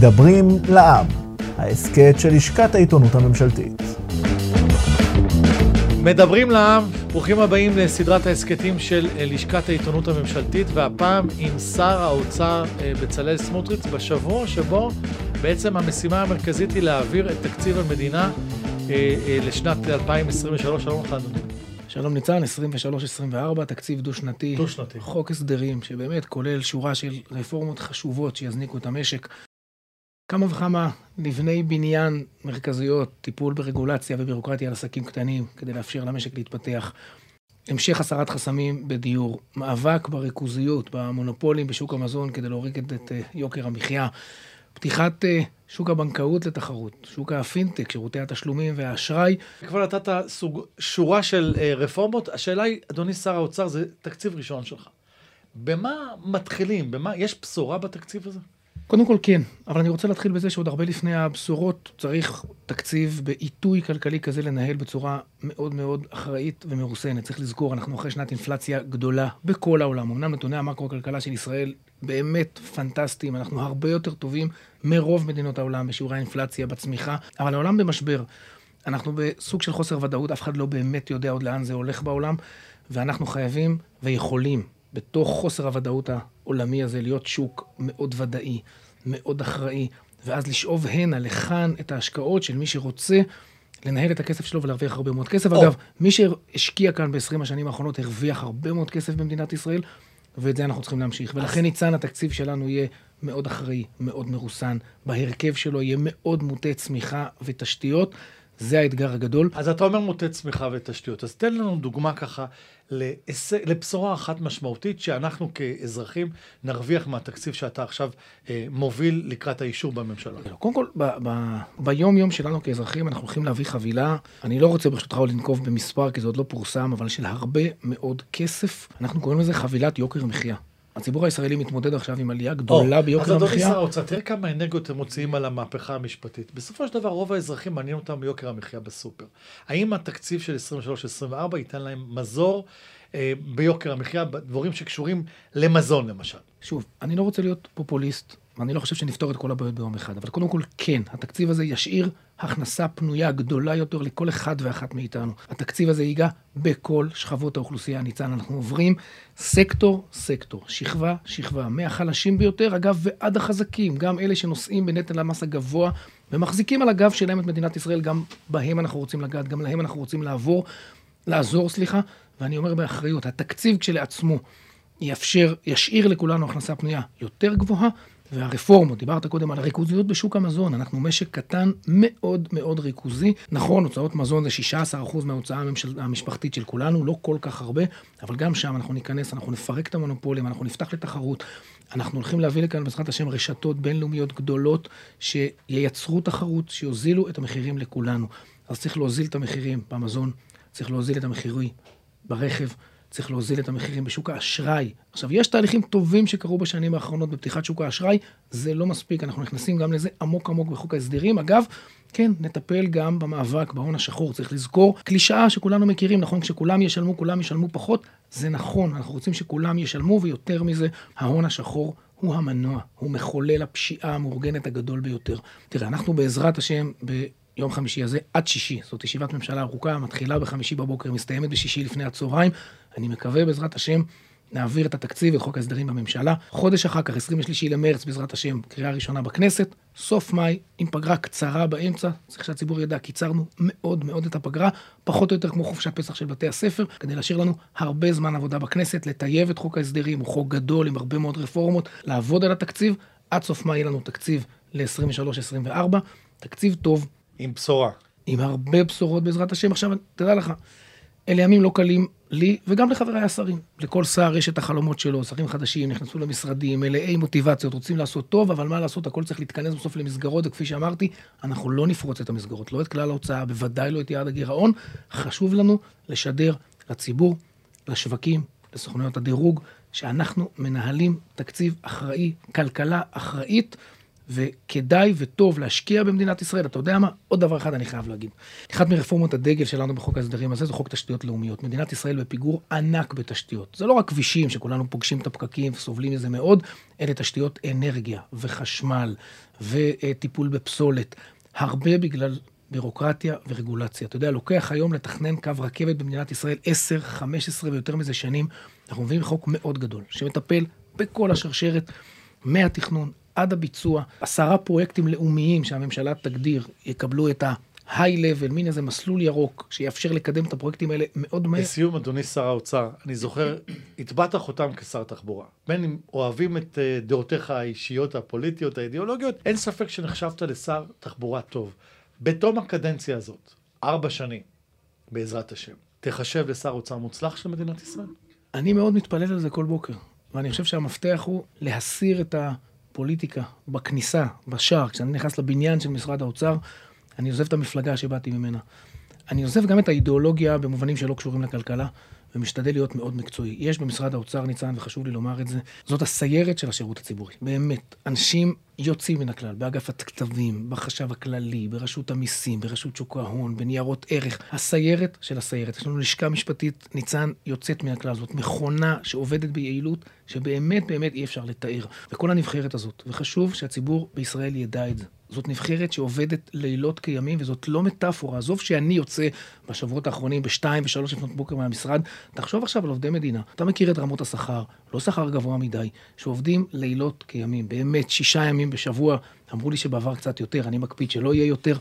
מדברים לעם, ההסכת של לשכת העיתונות הממשלתית. מדברים לעם, ברוכים הבאים לסדרת ההסכתים של אה, לשכת העיתונות הממשלתית, והפעם עם שר האוצר אה, בצלאל סמוטריץ', בשבוע שבו בעצם המשימה המרכזית היא להעביר את תקציב המדינה אה, לשנת 2023. שלום לך, אדוני. שלום ניצן, 23-24, תקציב דו-שנתי. דו-שנתי. חוק הסדרים, שבאמת כולל שורה של רפורמות חשובות שיזניקו את המשק. כמה וכמה לבני בניין מרכזיות, טיפול ברגולציה ובירוקרטיה על עסקים קטנים, כדי לאפשר למשק להתפתח. המשך הסרת חסמים בדיור, מאבק בריכוזיות, במונופולים בשוק המזון כדי להוריד את אה, יוקר המחיה, פתיחת אה, שוק הבנקאות לתחרות, שוק הפינטק, שירותי התשלומים והאשראי. כבר נתת סוג, שורה של אה, רפורמות. השאלה היא, אדוני שר האוצר, זה תקציב ראשון שלך. במה מתחילים? במה, יש בשורה בתקציב הזה? קודם כל כן, אבל אני רוצה להתחיל בזה שעוד הרבה לפני הבשורות צריך תקציב בעיתוי כלכלי כזה לנהל בצורה מאוד מאוד אחראית ומרוסנת. צריך לזכור, אנחנו אחרי שנת אינפלציה גדולה בכל העולם. אמנם נתוני המקרו-כלכלה של ישראל באמת פנטסטיים, אנחנו הרבה יותר טובים מרוב מדינות העולם בשיעורי האינפלציה, בצמיחה, אבל העולם במשבר. אנחנו בסוג של חוסר ודאות, אף אחד לא באמת יודע עוד לאן זה הולך בעולם, ואנחנו חייבים ויכולים, בתוך חוסר הוודאות העולמי הזה, להיות שוק מאוד ודאי, מאוד אחראי, ואז לשאוב הנה, לכאן, את ההשקעות של מי שרוצה לנהל את הכסף שלו ולהרוויח הרבה מאוד כסף. Oh. אגב, מי שהשקיע כאן ב-20 השנים האחרונות הרוויח הרבה מאוד כסף במדינת ישראל, ואת זה אנחנו צריכים להמשיך. ולכן ניצן התקציב שלנו יהיה מאוד אחראי, מאוד מרוסן. בהרכב שלו יהיה מאוד מוטה צמיחה ותשתיות. זה האתגר הגדול. אז אתה אומר מוטה צמיחה ותשתיות. אז תן לנו דוגמה ככה לבשורה אחת משמעותית שאנחנו כאזרחים נרוויח מהתקציב שאתה עכשיו אה, מוביל לקראת האישור בממשלה. לא, קודם כל, ב- ב- ביום יום שלנו כאזרחים אנחנו הולכים להביא חבילה, אני לא רוצה ברשותך לנקוב במספר כי זה עוד לא פורסם, אבל של הרבה מאוד כסף. אנחנו קוראים לזה חבילת יוקר מחיה. הציבור הישראלי מתמודד עכשיו עם עלייה גדולה ביוקר המחיה. אז אדוני שר האוצר, תראה כמה אנרגיות הם מוציאים על המהפכה המשפטית. בסופו של דבר, רוב האזרחים מעניין אותם יוקר המחיה בסופר. האם התקציב של 23-24 ייתן להם מזור אה, ביוקר המחיה, דברים שקשורים למזון למשל? שוב, אני לא רוצה להיות פופוליסט, ואני לא חושב שנפתור את כל הבעיות ביום אחד, אבל קודם כל, כן, התקציב הזה ישאיר הכנסה פנויה גדולה יותר לכל אחד ואחת מאיתנו. התקציב הזה ייגע בכל שכבות האוכלוסייה. ניצן, אנחנו עוברים סקטור, סקטור, שכבה, שכבה, מהחלשים ביותר, אגב, ועד החזקים, גם אלה שנושאים בנטל המס הגבוה ומחזיקים על הגב שלהם את מדינת ישראל, גם בהם אנחנו רוצים לגעת, גם להם אנחנו רוצים לעבור, לעזור, סליחה, ואני אומר באחריות, התקציב כשלעצמו יאפשר, ישאיר לכולנו הכנסה פנויה יותר גבוהה, והרפורמות, דיברת קודם על הריכוזיות בשוק המזון, אנחנו משק קטן מאוד מאוד ריכוזי. נכון, הוצאות מזון זה 16% מההוצאה הממשל... המשפחתית של כולנו, לא כל כך הרבה, אבל גם שם אנחנו ניכנס, אנחנו נפרק את המונופולים, אנחנו נפתח לתחרות. אנחנו הולכים להביא לכאן בעזרת השם רשתות בינלאומיות גדולות שייצרו תחרות, שיוזילו את המחירים לכולנו. אז צריך להוזיל את המחירים במזון, צריך להוזיל את המחירים ברכב. צריך להוזיל את המחירים בשוק האשראי. עכשיו, יש תהליכים טובים שקרו בשנים האחרונות בפתיחת שוק האשראי, זה לא מספיק, אנחנו נכנסים גם לזה עמוק עמוק בחוק ההסדרים. אגב, כן, נטפל גם במאבק בהון השחור. צריך לזכור, קלישאה שכולנו מכירים, נכון, כשכולם ישלמו, כולם ישלמו פחות, זה נכון, אנחנו רוצים שכולם ישלמו, ויותר מזה, ההון השחור הוא המנוע, הוא מחולל הפשיעה המאורגנת הגדול ביותר. תראה, אנחנו בעזרת השם. יום חמישי הזה עד שישי. זאת ישיבת ממשלה ארוכה, מתחילה בחמישי בבוקר, מסתיימת בשישי לפני הצהריים. אני מקווה בעזרת השם נעביר את התקציב ואת חוק ההסדרים בממשלה. חודש אחר כך, 23 למרץ, בעזרת השם, קריאה ראשונה בכנסת. סוף מאי, עם פגרה קצרה באמצע, צריך שהציבור ידע, קיצרנו מאוד מאוד את הפגרה, פחות או יותר כמו חופשת פסח של בתי הספר, כדי להשאיר לנו הרבה זמן עבודה בכנסת, לטייב את חוק ההסדרים, הוא חוק גדול עם הרבה מאוד רפורמות, לעבוד על התקציב. עד סוף מאי יהיה לנו תקציב ל-23-24, תקציב טוב. עם בשורה. עם הרבה בשורות בעזרת השם. עכשיו, תדע לך, אלה ימים לא קלים לי וגם לחבריי השרים. לכל שר יש את החלומות שלו, שרים חדשים נכנסו למשרדים, מלאי מוטיבציות, רוצים לעשות טוב, אבל מה לעשות, הכל צריך להתכנס בסוף למסגרות, וכפי שאמרתי, אנחנו לא נפרוץ את המסגרות, לא את כלל ההוצאה, בוודאי לא את יעד הגירעון. חשוב לנו לשדר לציבור, לשווקים, לסוכנויות הדירוג, שאנחנו מנהלים תקציב אחראי, כלכלה אחראית. וכדאי וטוב להשקיע במדינת ישראל. אתה יודע מה? עוד דבר אחד אני חייב להגיד. אחת מרפורמות הדגל שלנו בחוק ההסדרים הזה זה חוק תשתיות לאומיות. מדינת ישראל בפיגור ענק בתשתיות. זה לא רק כבישים שכולנו פוגשים את הפקקים וסובלים מזה מאוד, אלה תשתיות אנרגיה וחשמל וטיפול בפסולת. הרבה בגלל בירוקרטיה ורגולציה. אתה יודע, לוקח היום לתכנן קו רכבת במדינת ישראל 10, 15 ויותר מזה שנים. אנחנו מביאים חוק מאוד גדול, שמטפל בכל השרשרת, מהתכנון עד הביצוע. עשרה פרויקטים לאומיים שהממשלה תגדיר, יקבלו את ה-high level, מין איזה מסלול ירוק, שיאפשר לקדם את הפרויקטים האלה מאוד מהר. לסיום, אדוני שר האוצר, אני זוכר, הטבעת חותם כשר תחבורה. בין אם אוהבים את אה, דעותיך האישיות, הפוליטיות, האידיאולוגיות, אין ספק שנחשבת לשר תחבורה טוב. בתום הקדנציה הזאת, ארבע שנים, בעזרת השם, תחשב לשר אוצר מוצלח של מדינת ישראל? אני מאוד מתפלל על זה כל בוקר, ואני חושב שהמפתח הוא להסיר את הפוליטיקה בכניסה, בשער. כשאני נכנס לבניין של משרד האוצר, אני עוזב את המפלגה שבאתי ממנה. אני עוזב גם את האידיאולוגיה במובנים שלא קשורים לכלכלה. ומשתדל להיות מאוד מקצועי. יש במשרד האוצר, ניצן, וחשוב לי לומר את זה, זאת הסיירת של השירות הציבורי. באמת, אנשים יוצאים מן הכלל, באגף הכתבים, בחשב הכללי, ברשות המיסים, ברשות שוק ההון, בניירות ערך. הסיירת של הסיירת. יש לנו לשכה משפטית, ניצן, יוצאת מן הכלל. זאת מכונה שעובדת ביעילות, שבאמת באמת אי אפשר לתאר. וכל הנבחרת הזאת, וחשוב שהציבור בישראל ידע את זה. זאת נבחרת שעובדת לילות כימים, וזאת לא מטאפורה. עזוב שאני יוצא בשבועות האחרונים בשתיים ושלוש לפנות בוקר מהמשרד, תחשוב עכשיו על עובדי מדינה. אתה מכיר את רמות השכר, לא שכר גבוה מדי, שעובדים לילות כימים, באמת שישה ימים בשבוע. אמרו לי שבעבר קצת יותר, אני מקפיד שלא יהיה יותר.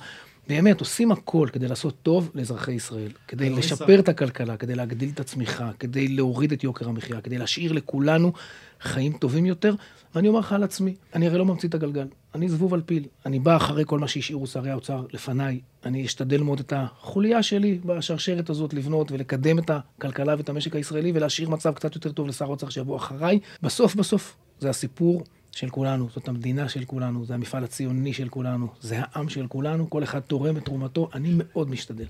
באמת, עושים הכל כדי לעשות טוב לאזרחי ישראל, כדי לשפר את הכלכלה, כדי להגדיל את הצמיחה, כדי להוריד את יוקר המחיה, כדי להשאיר לכולנו חיים טובים יותר. ואני אומר לך על עצמי, אני הרי לא ממציא את הגלגל, אני זבוב על פיל. אני בא אחרי כל מה שהשאירו שרי האוצר לפניי, אני אשתדל מאוד את החוליה שלי בשרשרת הזאת לבנות ולקדם את הכלכלה ואת המשק הישראלי ולהשאיר מצב קצת יותר טוב לשר האוצר שיבוא אחריי. בסוף בסוף זה הסיפור של כולנו, זאת המדינה של כולנו, זה המפעל הציוני של כולנו, זה העם של כולנו, כל אחד תורם את תרומתו, אני מאוד משתדל.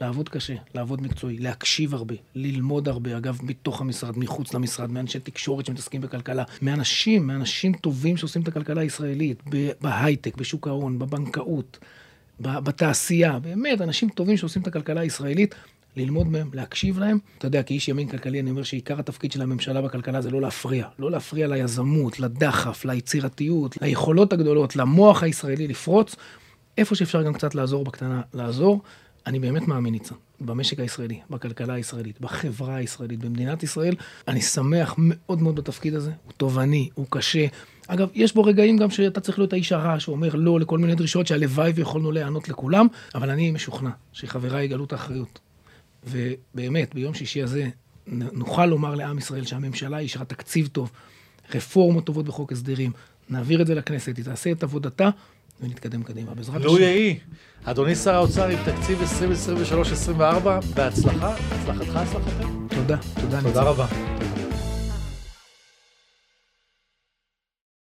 לעבוד קשה, לעבוד מקצועי, להקשיב הרבה, ללמוד הרבה, אגב, מתוך המשרד, מחוץ למשרד, מאנשי תקשורת שמתעסקים בכלכלה, מאנשים, מאנשים טובים שעושים את הכלכלה הישראלית, בהייטק, בשוק ההון, בבנקאות, בתעשייה, באמת, אנשים טובים שעושים את הכלכלה הישראלית. ללמוד מהם, להקשיב להם. אתה יודע, כאיש ימין כלכלי, אני אומר שעיקר התפקיד של הממשלה בכלכלה זה לא להפריע. לא להפריע ליזמות, לדחף, ליצירתיות, ליכולות הגדולות, למוח הישראלי לפרוץ. איפה שאפשר גם קצת לעזור בקטנה, לעזור. אני באמת מאמין, ניצן, במשק הישראלי, בכלכלה הישראלית, בחברה הישראלית, במדינת ישראל. אני שמח מאוד מאוד בתפקיד הזה. הוא תובעני, הוא קשה. אגב, יש בו רגעים גם שאתה צריך להיות האיש הרע, שאומר לא לכל מיני דרישות שהלוואי ויכולנו להיענות לכולם, אבל אני משוכנע שחבריי יגלו את האחריות. ובאמת, ביום שישי הזה נוכל לומר לעם ישראל שהממשלה אישרה תקציב טוב, רפורמות טובות בחוק הסדרים, נעביר את זה לכנסת, היא תעשה את עבודתה, ונתקדם קדימה. בעזרת השם. לו יהי. אדוני שר האוצר עם תקציב 2023-2024, בהצלחה, הצלחתך, הצלחתנו. תודה, תודה. תודה רבה.